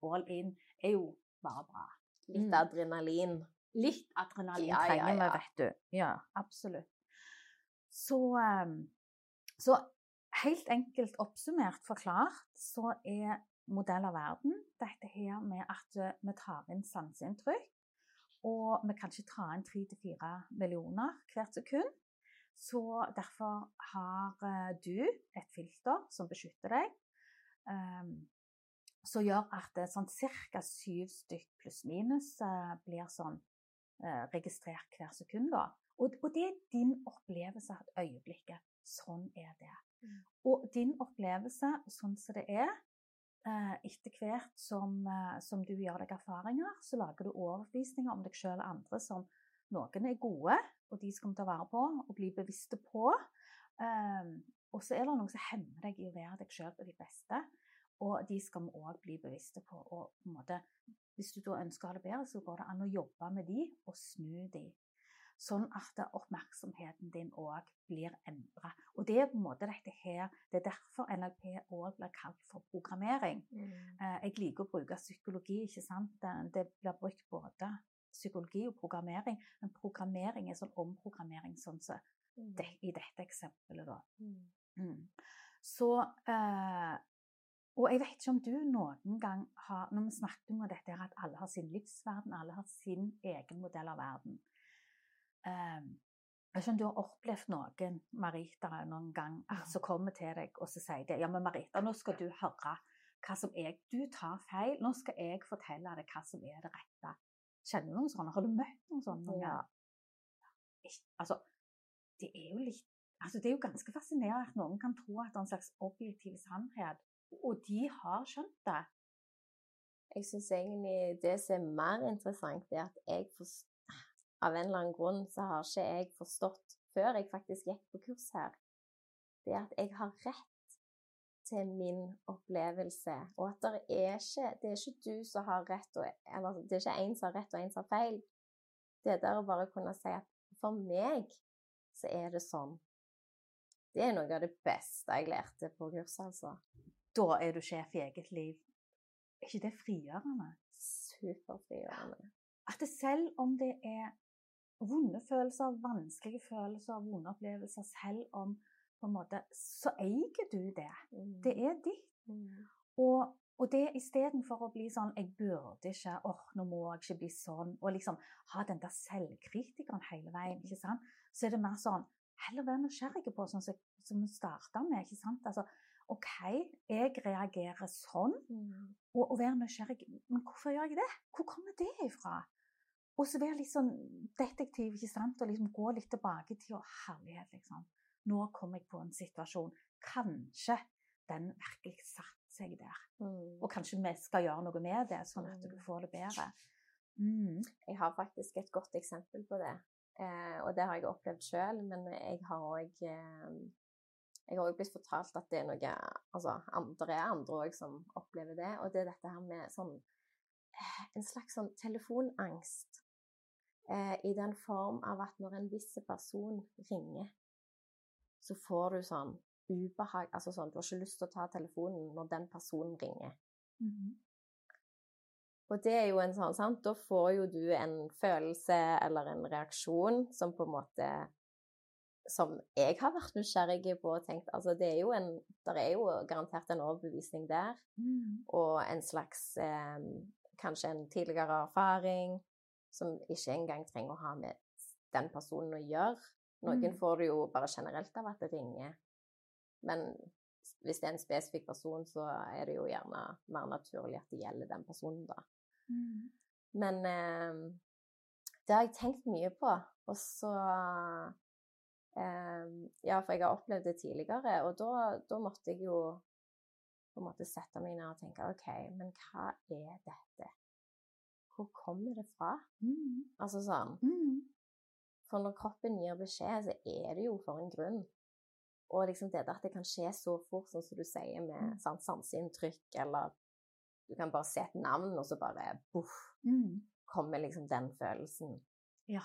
All in er jo bare bra. Litt Mm. adrenalin. Litt adrenalin Ja, ja, trenger vi, ja. vet du. Ja, absolutt. Så, eh, så helt enkelt oppsummert forklart, så er modell av verden. Dette her med at eh, vi tar inn sanseinntrykk. Og vi kan ikke ta inn 3-4 millioner hvert sekund. Så derfor har eh, du et filter som beskytter deg. Um, som gjør at er sånn ca. syv stykk pluss-minus uh, blir sånn registrert hver sekund. da. Og, det er din opplevelse av øyeblikket. Sånn er det. Mm. Og din opplevelse sånn som det er, etter hvert som, som, du gjør deg erfaringer, så lager du overbevisninger om deg sjøl og andre som noen er gode, og de skal vi ta vare på og bli bevisste på. Um, og så er det noen som hemmer deg i å være deg sjøl på ditt beste. Og de skal vi òg bli bevisste på. Og på måte, hvis du da ønsker å ha det bedre, så går det an å jobbe med de og snu de. Sånn at oppmerksomheten din òg blir endra. Og det er på en måte dette her, det er derfor NLP òg blir kalt for programmering. Mm. Eh, jeg liker å bruke psykologi, ikke sant. Det blir brukt både psykologi og programmering, men programmering er sånn omprogrammering, sånn som så det, i dette eksempelet, da. Mm. mm. Så eh, og jeg vet ikke om du noen gang har Når vi snakker om dette at alle har sin livsverden, alle har sin egen modell av verden Jeg skjønner du har opplevd noen Marita noen gang som kommer til deg og så sier det, ja, men Marita, nå skal du høre hva som er Du tar feil. Nå skal jeg fortelle deg hva som er det rette. Kjenner du noen sånne? Har du møtt noen sånne? Ja. Altså, det er jo litt altså Det er jo ganske fascinerende at noen kan tro at det er en slags objektiv sannhet og de har skjønt det. Jeg syns egentlig det som er mer interessant, er at jeg forst... av en eller annen grunn så har ikke jeg forstått, før jeg faktisk gikk på kurs her, det at jeg har rett til min opplevelse. Og at det er ikke, det er ikke du som har rett, og, eller det er ikke én som har rett og én som har feil. Det der å bare kunne si at for meg så er det sånn. Det er noe av det beste jeg lærte på kurset, altså. Da er du sjef i eget liv. Er ikke det frigjørende? Superfrigjørende. At det selv om det er vonde følelser, vanskelige følelser, vonde opplevelser, selv om på en måte, så eier du det. Mm. Det er ditt. Mm. Og, og det istedenfor å bli sånn 'Jeg burde ikke. åh, oh, nå må jeg ikke bli sånn.' Og liksom ha den der selvkritikeren hele veien. ikke sant? Så er det mer sånn Heller være nysgjerrig på, sånn som vi starta med. ikke sant? Altså, OK, jeg reagerer sånn. Mm. Og, og være nysgjerrig. Men hvorfor gjør jeg det? Hvor kommer det ifra? Og så være litt sånn detektiv ikke sant? og liksom gå litt tilbake til å herlighet. liksom. Nå kom jeg på en situasjon. Kanskje den virkelig satte seg der. Mm. Og kanskje vi skal gjøre noe med det, sånn at du mm. får det bedre. Mm. Jeg har faktisk et godt eksempel på det. Eh, og det har jeg opplevd sjøl, men jeg har òg eh, jeg har òg blitt fortalt at det er noe Altså, andre er andre òg som opplever det. Og det er dette her med sånn eh, En slags sånn telefonangst. Eh, I den form av at når en viss person ringer, så får du sånn ubehag Altså sånn Du har ikke lyst til å ta telefonen når den personen ringer. Mm -hmm. Og det er jo en sånn, sant Da får jo du en følelse eller en reaksjon som på en måte som jeg har vært nysgjerrig på og tenkt altså det er jo en, Der er jo garantert en overbevisning der, mm. og en slags eh, Kanskje en tidligere erfaring som ikke engang trenger å ha med den personen å gjøre. Noen mm. får det jo bare generelt av at det ringer. Men hvis det er en spesifikk person, så er det jo gjerne mer naturlig at det gjelder den personen, da. Mm. Men eh, det har jeg tenkt mye på. Og så eh, ja, for jeg har opplevd det tidligere, og da, da, måtte jeg jo på en måte sette meg ned og tenke OK, men hva er dette? Hvor kommer det fra? Mm. Altså sånn mm. For når kroppen gir beskjed, så er det jo for en grunn. Og liksom det at det kan skje så fort, sånn som du sier, med sånn, sanseinntrykk, eller du kan bare se et navn, og så bare boff, mm. kommer liksom den følelsen. Ja.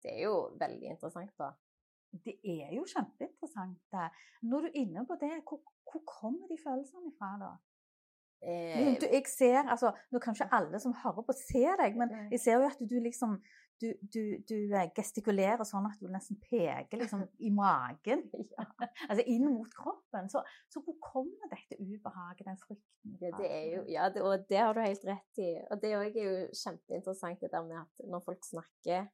Det er jo veldig interessant, da. Det er jo kjempeinteressant. Når du er inne på det, hvor, hvor kommer de følelsene fra, da? Eh, du, jeg ser, altså, Nå kan ikke alle som hører på, se deg, men jeg ser jo at du liksom du, du, du eh, gestikulerer sånn at du nesten peker liksom, [laughs] i magen. Ja. [laughs] altså inn mot kroppen. Så, så hvor kommer dette ubehaget, den frykten? Ja, det er jo, ja det, og det har du helt rett i. Og det er jo kjempeinteressant det der med at når folk snakker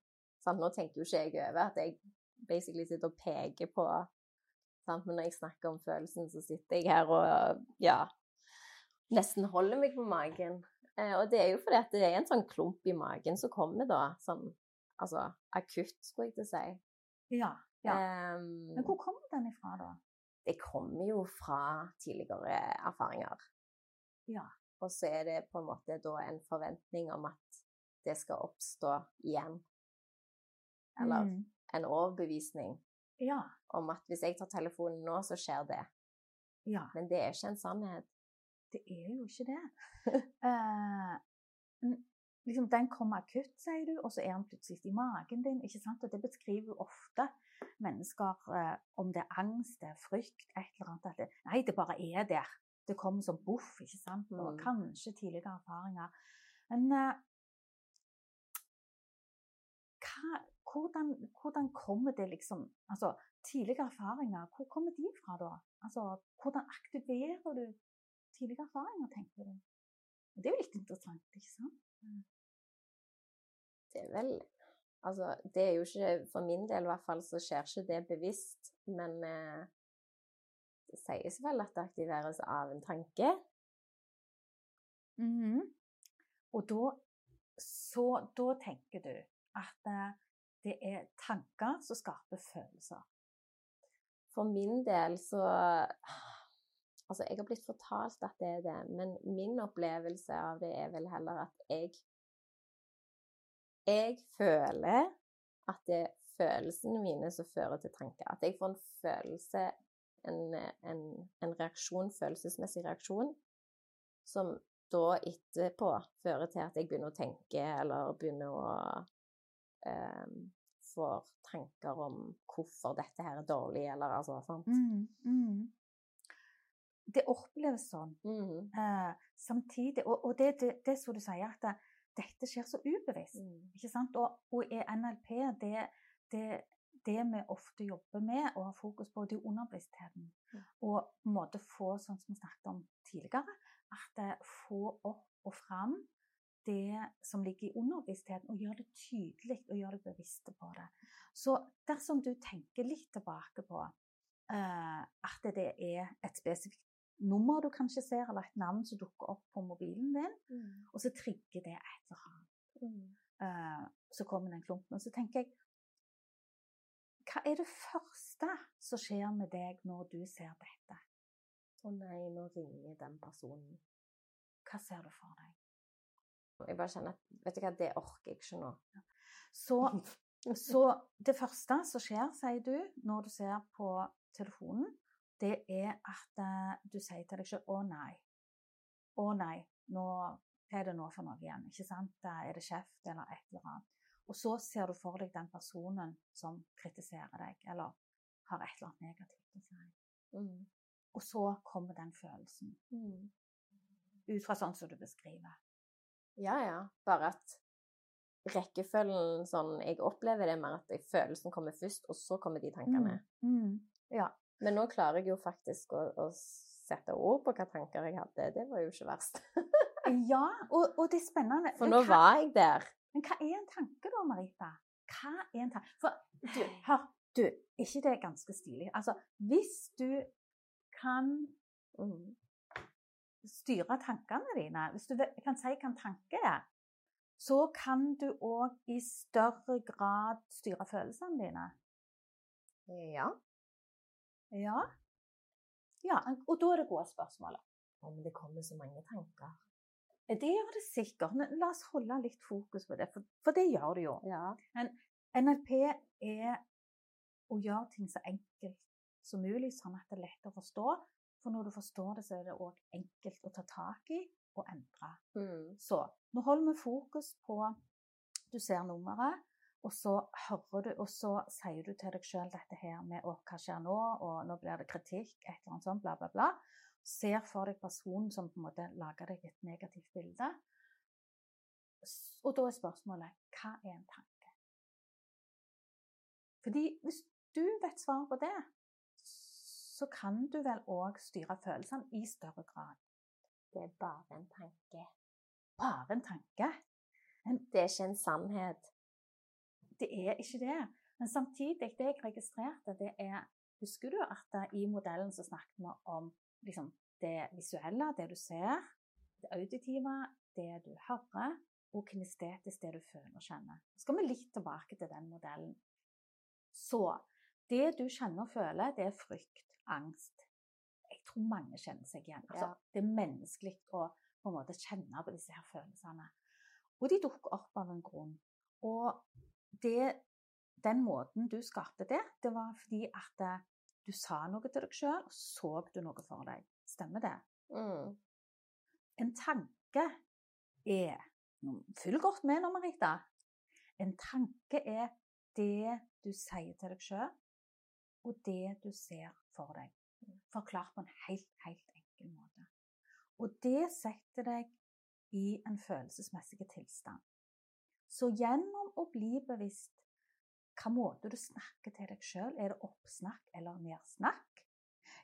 sant? Nå tenker jo ikke jeg over at jeg basically sitter og peker på sant? Men når jeg snakker om følelsen, så sitter jeg her og ja, nesten holder meg på magen. Eh, og det er jo fordi at det er en sånn klump i magen som kommer da, sånn altså akutt, skulle jeg til å si. Ja. ja. Um, Men hvor kommer den ifra, da? det kommer jo fra tidligere erfaringer. Ja. Og så er det på en måte da en forventning om at det skal oppstå igjen. Eller Mm. en overbevisning Ja. om at hvis jeg tar telefonen nå, så skjer det. ja. Men det er ikke en sannhet. Det er jo ikke det. Eh, liksom, den kommer akutt, sier du, og så er den plutselig i magen din. ikke sant? Og det beskriver jo ofte mennesker, eh, om det er angst, det er frykt, et eller annet. At det, nei, det bare er der. Det kommer som boff, ikke sant? Og Mm. kanskje tidligere erfaringer. Men eh, hva, hvordan, hvordan kommer det liksom Altså, tidligere erfaringer, hvor kommer de fra da? Altså, hvordan aktiverer du tidligere erfaringer, tenker du? Det er jo litt interessant, ikke sant? Det er vel Altså, det er jo ikke For min del i hvert fall så skjer ikke det bevisst, men eh, det sies vel at det aktiveres av en tanke. Mhm. Og da, så, da tenker du at eh, det er tanker som skaper følelser. For min del så Altså, jeg har blitt fortalt at det er det, men min opplevelse av det er vel heller at jeg Jeg føler at det er følelsene mine som fører til tanker. At jeg får en følelse, en, en, en reaksjon, følelsesmessig reaksjon, som da etterpå fører til at jeg begynner å tenke, eller begynner å um, få tanker om hvorfor dette her er dårlig, eller altså sant. Mm, mm. Det oppleves sånn. Mhm. Eh, samtidig, og, og det, det, det er så du sier, at det, dette skjer så ubevisst. Mm. Ikke sant? Og, og i NLP, det, det, det vi ofte jobber med og har fokus på, det er underbevisstheten. Mm. Og på en måte få, sånn som vi snakket om tidligere, at det få opp og fram det som ligger i underbevisstheten, og gjøre det tydelig og gjøre deg bevisst på det. Så dersom du tenker litt tilbake på eh, at det er et spesifikt nummer du kanskje ser, eller et navn som dukker opp på mobilen din, Mm. og så trigger det et eller annet. Eh, så kommer den klumpen. Og så tenker jeg Hva er det første som skjer med deg når du ser dette? Å nei, nå ringer den personen. Hva ser du for deg? Jeg bare kjenner at Vet du hva, det orker jeg ikke nå. Så, så det første som skjer, sier du, når du ser på telefonen, det er at eh, du sier til deg selv 'Å nei'. 'Å nei, nå, hva er det nå for noe igjen?' Ikke sant? Er det kjeft eller et eller annet? Og så ser du for deg den personen som kritiserer deg, eller har et eller annet negativt å si. Mm. Og så kommer den følelsen. Mm. Ut fra sånn som du beskriver. Ja, ja. Bare at rekkefølgen sånn Jeg opplever det mer at følelsen kommer først, og så kommer de tankene. Mm. Mm. Ja. Men nå klarer jeg jo faktisk å, å sette ord på hvilke tanker jeg hadde. Det var jo ikke verst. [laughs] ja og, og det er spennende. For nå hva- var jeg der. Men hva er en tanke da, Marita? Hva er en tanke? For du, hør, du, er ikke det ganske stilig? Altså, hvis du kan Mm. styre tankene dine, hvis du kan si hva en tanke er, så kan du òg i større grad styre følelsene dine. Ja. Ja. ja. Og da er det gode spørsmålet. om men det kommer så mange tanker. Det gjør det sikkert. Men la oss holde litt fokus på det, for, for det gjør det jo. Ja. NLP er å gjøre ting så enkelt som mulig, sånn at det er lett å forstå. For når du forstår det, så er det òg enkelt å ta tak i og endre. Mm. Så nå holder vi fokus på Du ser nummeret, og så hører du, og så sier du til deg sjøl dette her med å, hva skjer nå, og nå blir det kritikk, et eller annet sånt, bla, bla, bla. Ser for deg personen som på en måte lager deg et negativt bilde. Og da er spørsmålet hva er en tanke? Fordi hvis du vet svaret på det, så kan du vel òg styre følelsene i større grad. Det er bare en tanke. Bare en tanke. Det er ikke en sannhet. Det er ikke det. Men samtidig, det jeg registrerte, det er Husker du at i modellen så snakket vi om liksom, det visuelle, det du ser, det auditive, det du hører, og kinestetisk, det du føler og kjenner. Så skal vi litt tilbake til den modellen. Så det du kjenner og føler, det er frykt, angst. Jeg tror mange kjenner seg igjen. Altså. Det er menneskelig å på en måte kjenne på disse her følelsene. Og de dukker opp av en grunn. Og det, den måten du skapte det, det var fordi at eh, du sa noe til deg sjøl, og så du noe for deg. Stemmer det? Mm. En tanke er Følg godt med nå, Marita. En tanke er det du sier til deg sjøl, og det du ser for deg. Forklart på en helt, helt enkel måte. Og det setter deg i en følelsesmessig tilstand. Så gjennom å bli bevisst hva måte du snakker til deg sjøl, er det oppsnakk eller nedsnakk?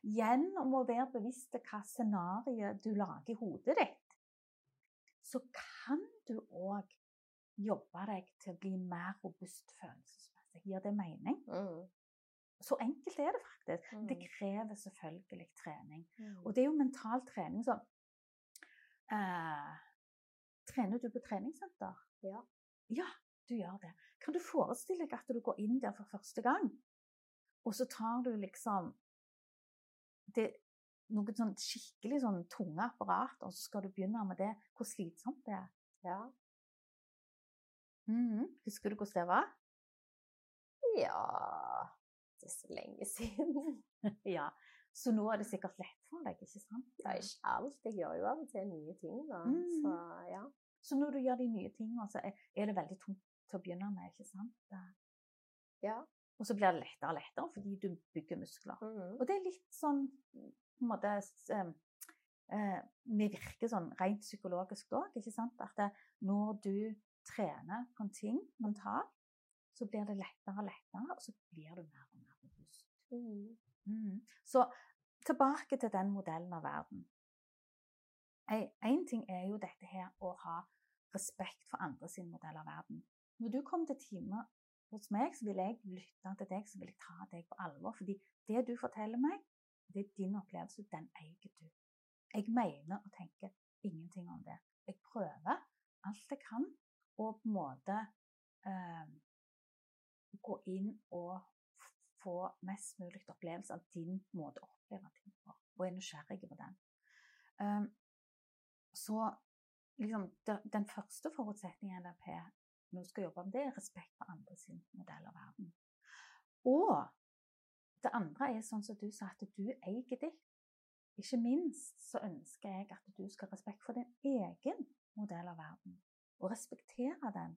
Gjennom å være bevisst hva scenario du lager i hodet ditt, så kan du òg jobbe deg til å bli mer robust følelsesmessig. Gir det mening? Mm. Så enkelt er det faktisk. Mm. Det krever selvfølgelig trening. Mm. Og det er jo mental trening som eh, Trener du på treningssenter? Ja. Ja, du gjør det. Kan du forestille deg at du går inn der for første gang, og så tar du liksom det, noe sånn skikkelig sånn tunge apparat, og så skal du begynne med det. Hvor slitsomt det er. Ja. Mm, Husker du hvordan det var? ja Det er så lenge siden. [laughs] ja. Så nå er det sikkert lett for deg, ikke sant? Det er ikke alt. Jeg gjør jo av og til nye ting, da. Mm. Så ja. Så når du gjør de nye tingene, så er det veldig tungt til å begynne med, ikke sant? Ja. Og så blir det lettere og lettere fordi du bygger muskler. Mm. Og det er litt sånn på en måte eh, eh, Vi virker sånn rent psykologisk òg, ikke sant? At det, når du trener på en ting mentalt, så blir det lettere og lettere, og så blir du mer og mer robust. Mm. Mm. Så tilbake til den modellen av verden. Én ting er jo dette her å ha respekt for andre sin modell av verden. Når du kommer til time hos meg, så vil jeg lytte til deg, så vil jeg ta deg på alvor. Fordi det du forteller meg, det er din opplevelse, den eier du. Jeg mener og tenker ingenting om det. Jeg prøver alt jeg kan å på en måte eh, gå inn og få mest mulig opplevelse av din måte å oppleve ting på, og er nysgjerrig på den. Um, så liksom, den første forutsetningen NRP nå skal jobbe med det, er respekt for andre sin modell av verden. Og det andre er sånn som du sa, at du eier ditt. Ikke minst så ønsker jeg at du skal ha respekt for din egen modell av verden, og respektere den.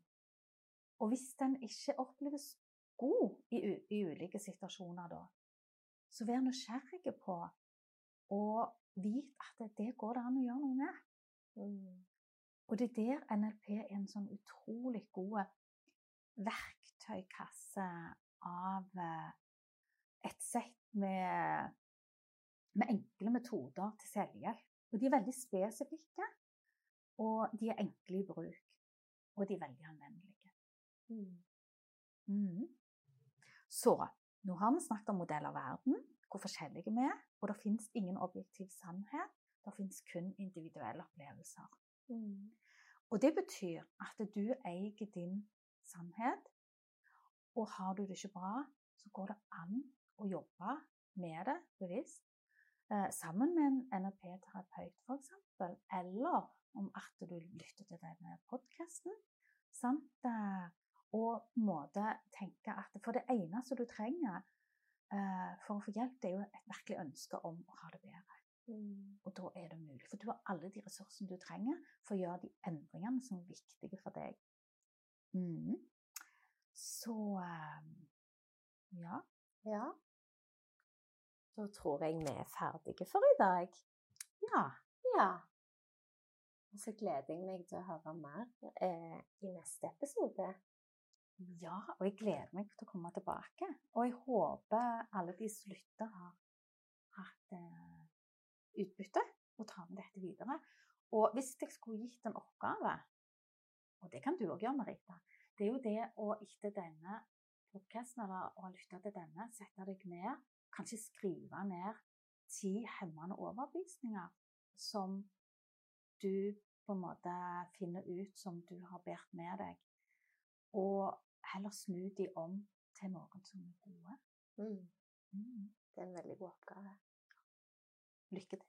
Og hvis den ikke oppleves god i, i ulike situasjoner, da, så vær nysgjerrig på og vit at det går det an å gjøre noe med. Og det er der NLP er en sånn utrolig god verktøykasse av eh, et sett med, med enkle metoder til selvhjelp. Og de er veldig spesifikke, og de er enkle i bruk. Og de er veldig anvendelige. Mm. Mm. Så nå har vi snakket om modell av verden, hvor forskjellige vi er, og det finnes ingen objektiv sannhet. Det finnes kun individuelle opplevelser. Mm. Og det betyr at du eier din sannhet, og har du det ikke bra, så går det an å jobbe med det bevisst. Eh, sammen med en NLP-terapeut, f.eks., eller om at du lytter til denne podkasten. Eh, og måte tenke at For det eneste du trenger eh, for å få hjelp, det er jo et virkelig ønske om å ha det bedre. Mm. Og da er det mulig. For du har alle de ressursene du trenger for å gjøre de endringene som er viktige for deg. Mm. Så eh, ja. Ja. Da tror jeg vi er ferdige for i dag. Ja. Ja. Og så gleder jeg meg til å høre mer eh, i neste episode. Ja, og jeg gleder meg til å komme tilbake. Og jeg håper alle de som lytter, har hatt eh, utbytte og ta med dette videre. Og hvis jeg skulle gitt en oppgave, og det kan du òg gjøre, Marita, det er jo det å etter denne podkasten eller å lytte til denne, sette deg ned, kanskje skrive ned ti hemmende overbevisninger som du på en måte finner ut som du har båret med deg, og heller snu de om til noen som er gode. Mm. Mm. Det er en veldig god oppgave. Lykke til.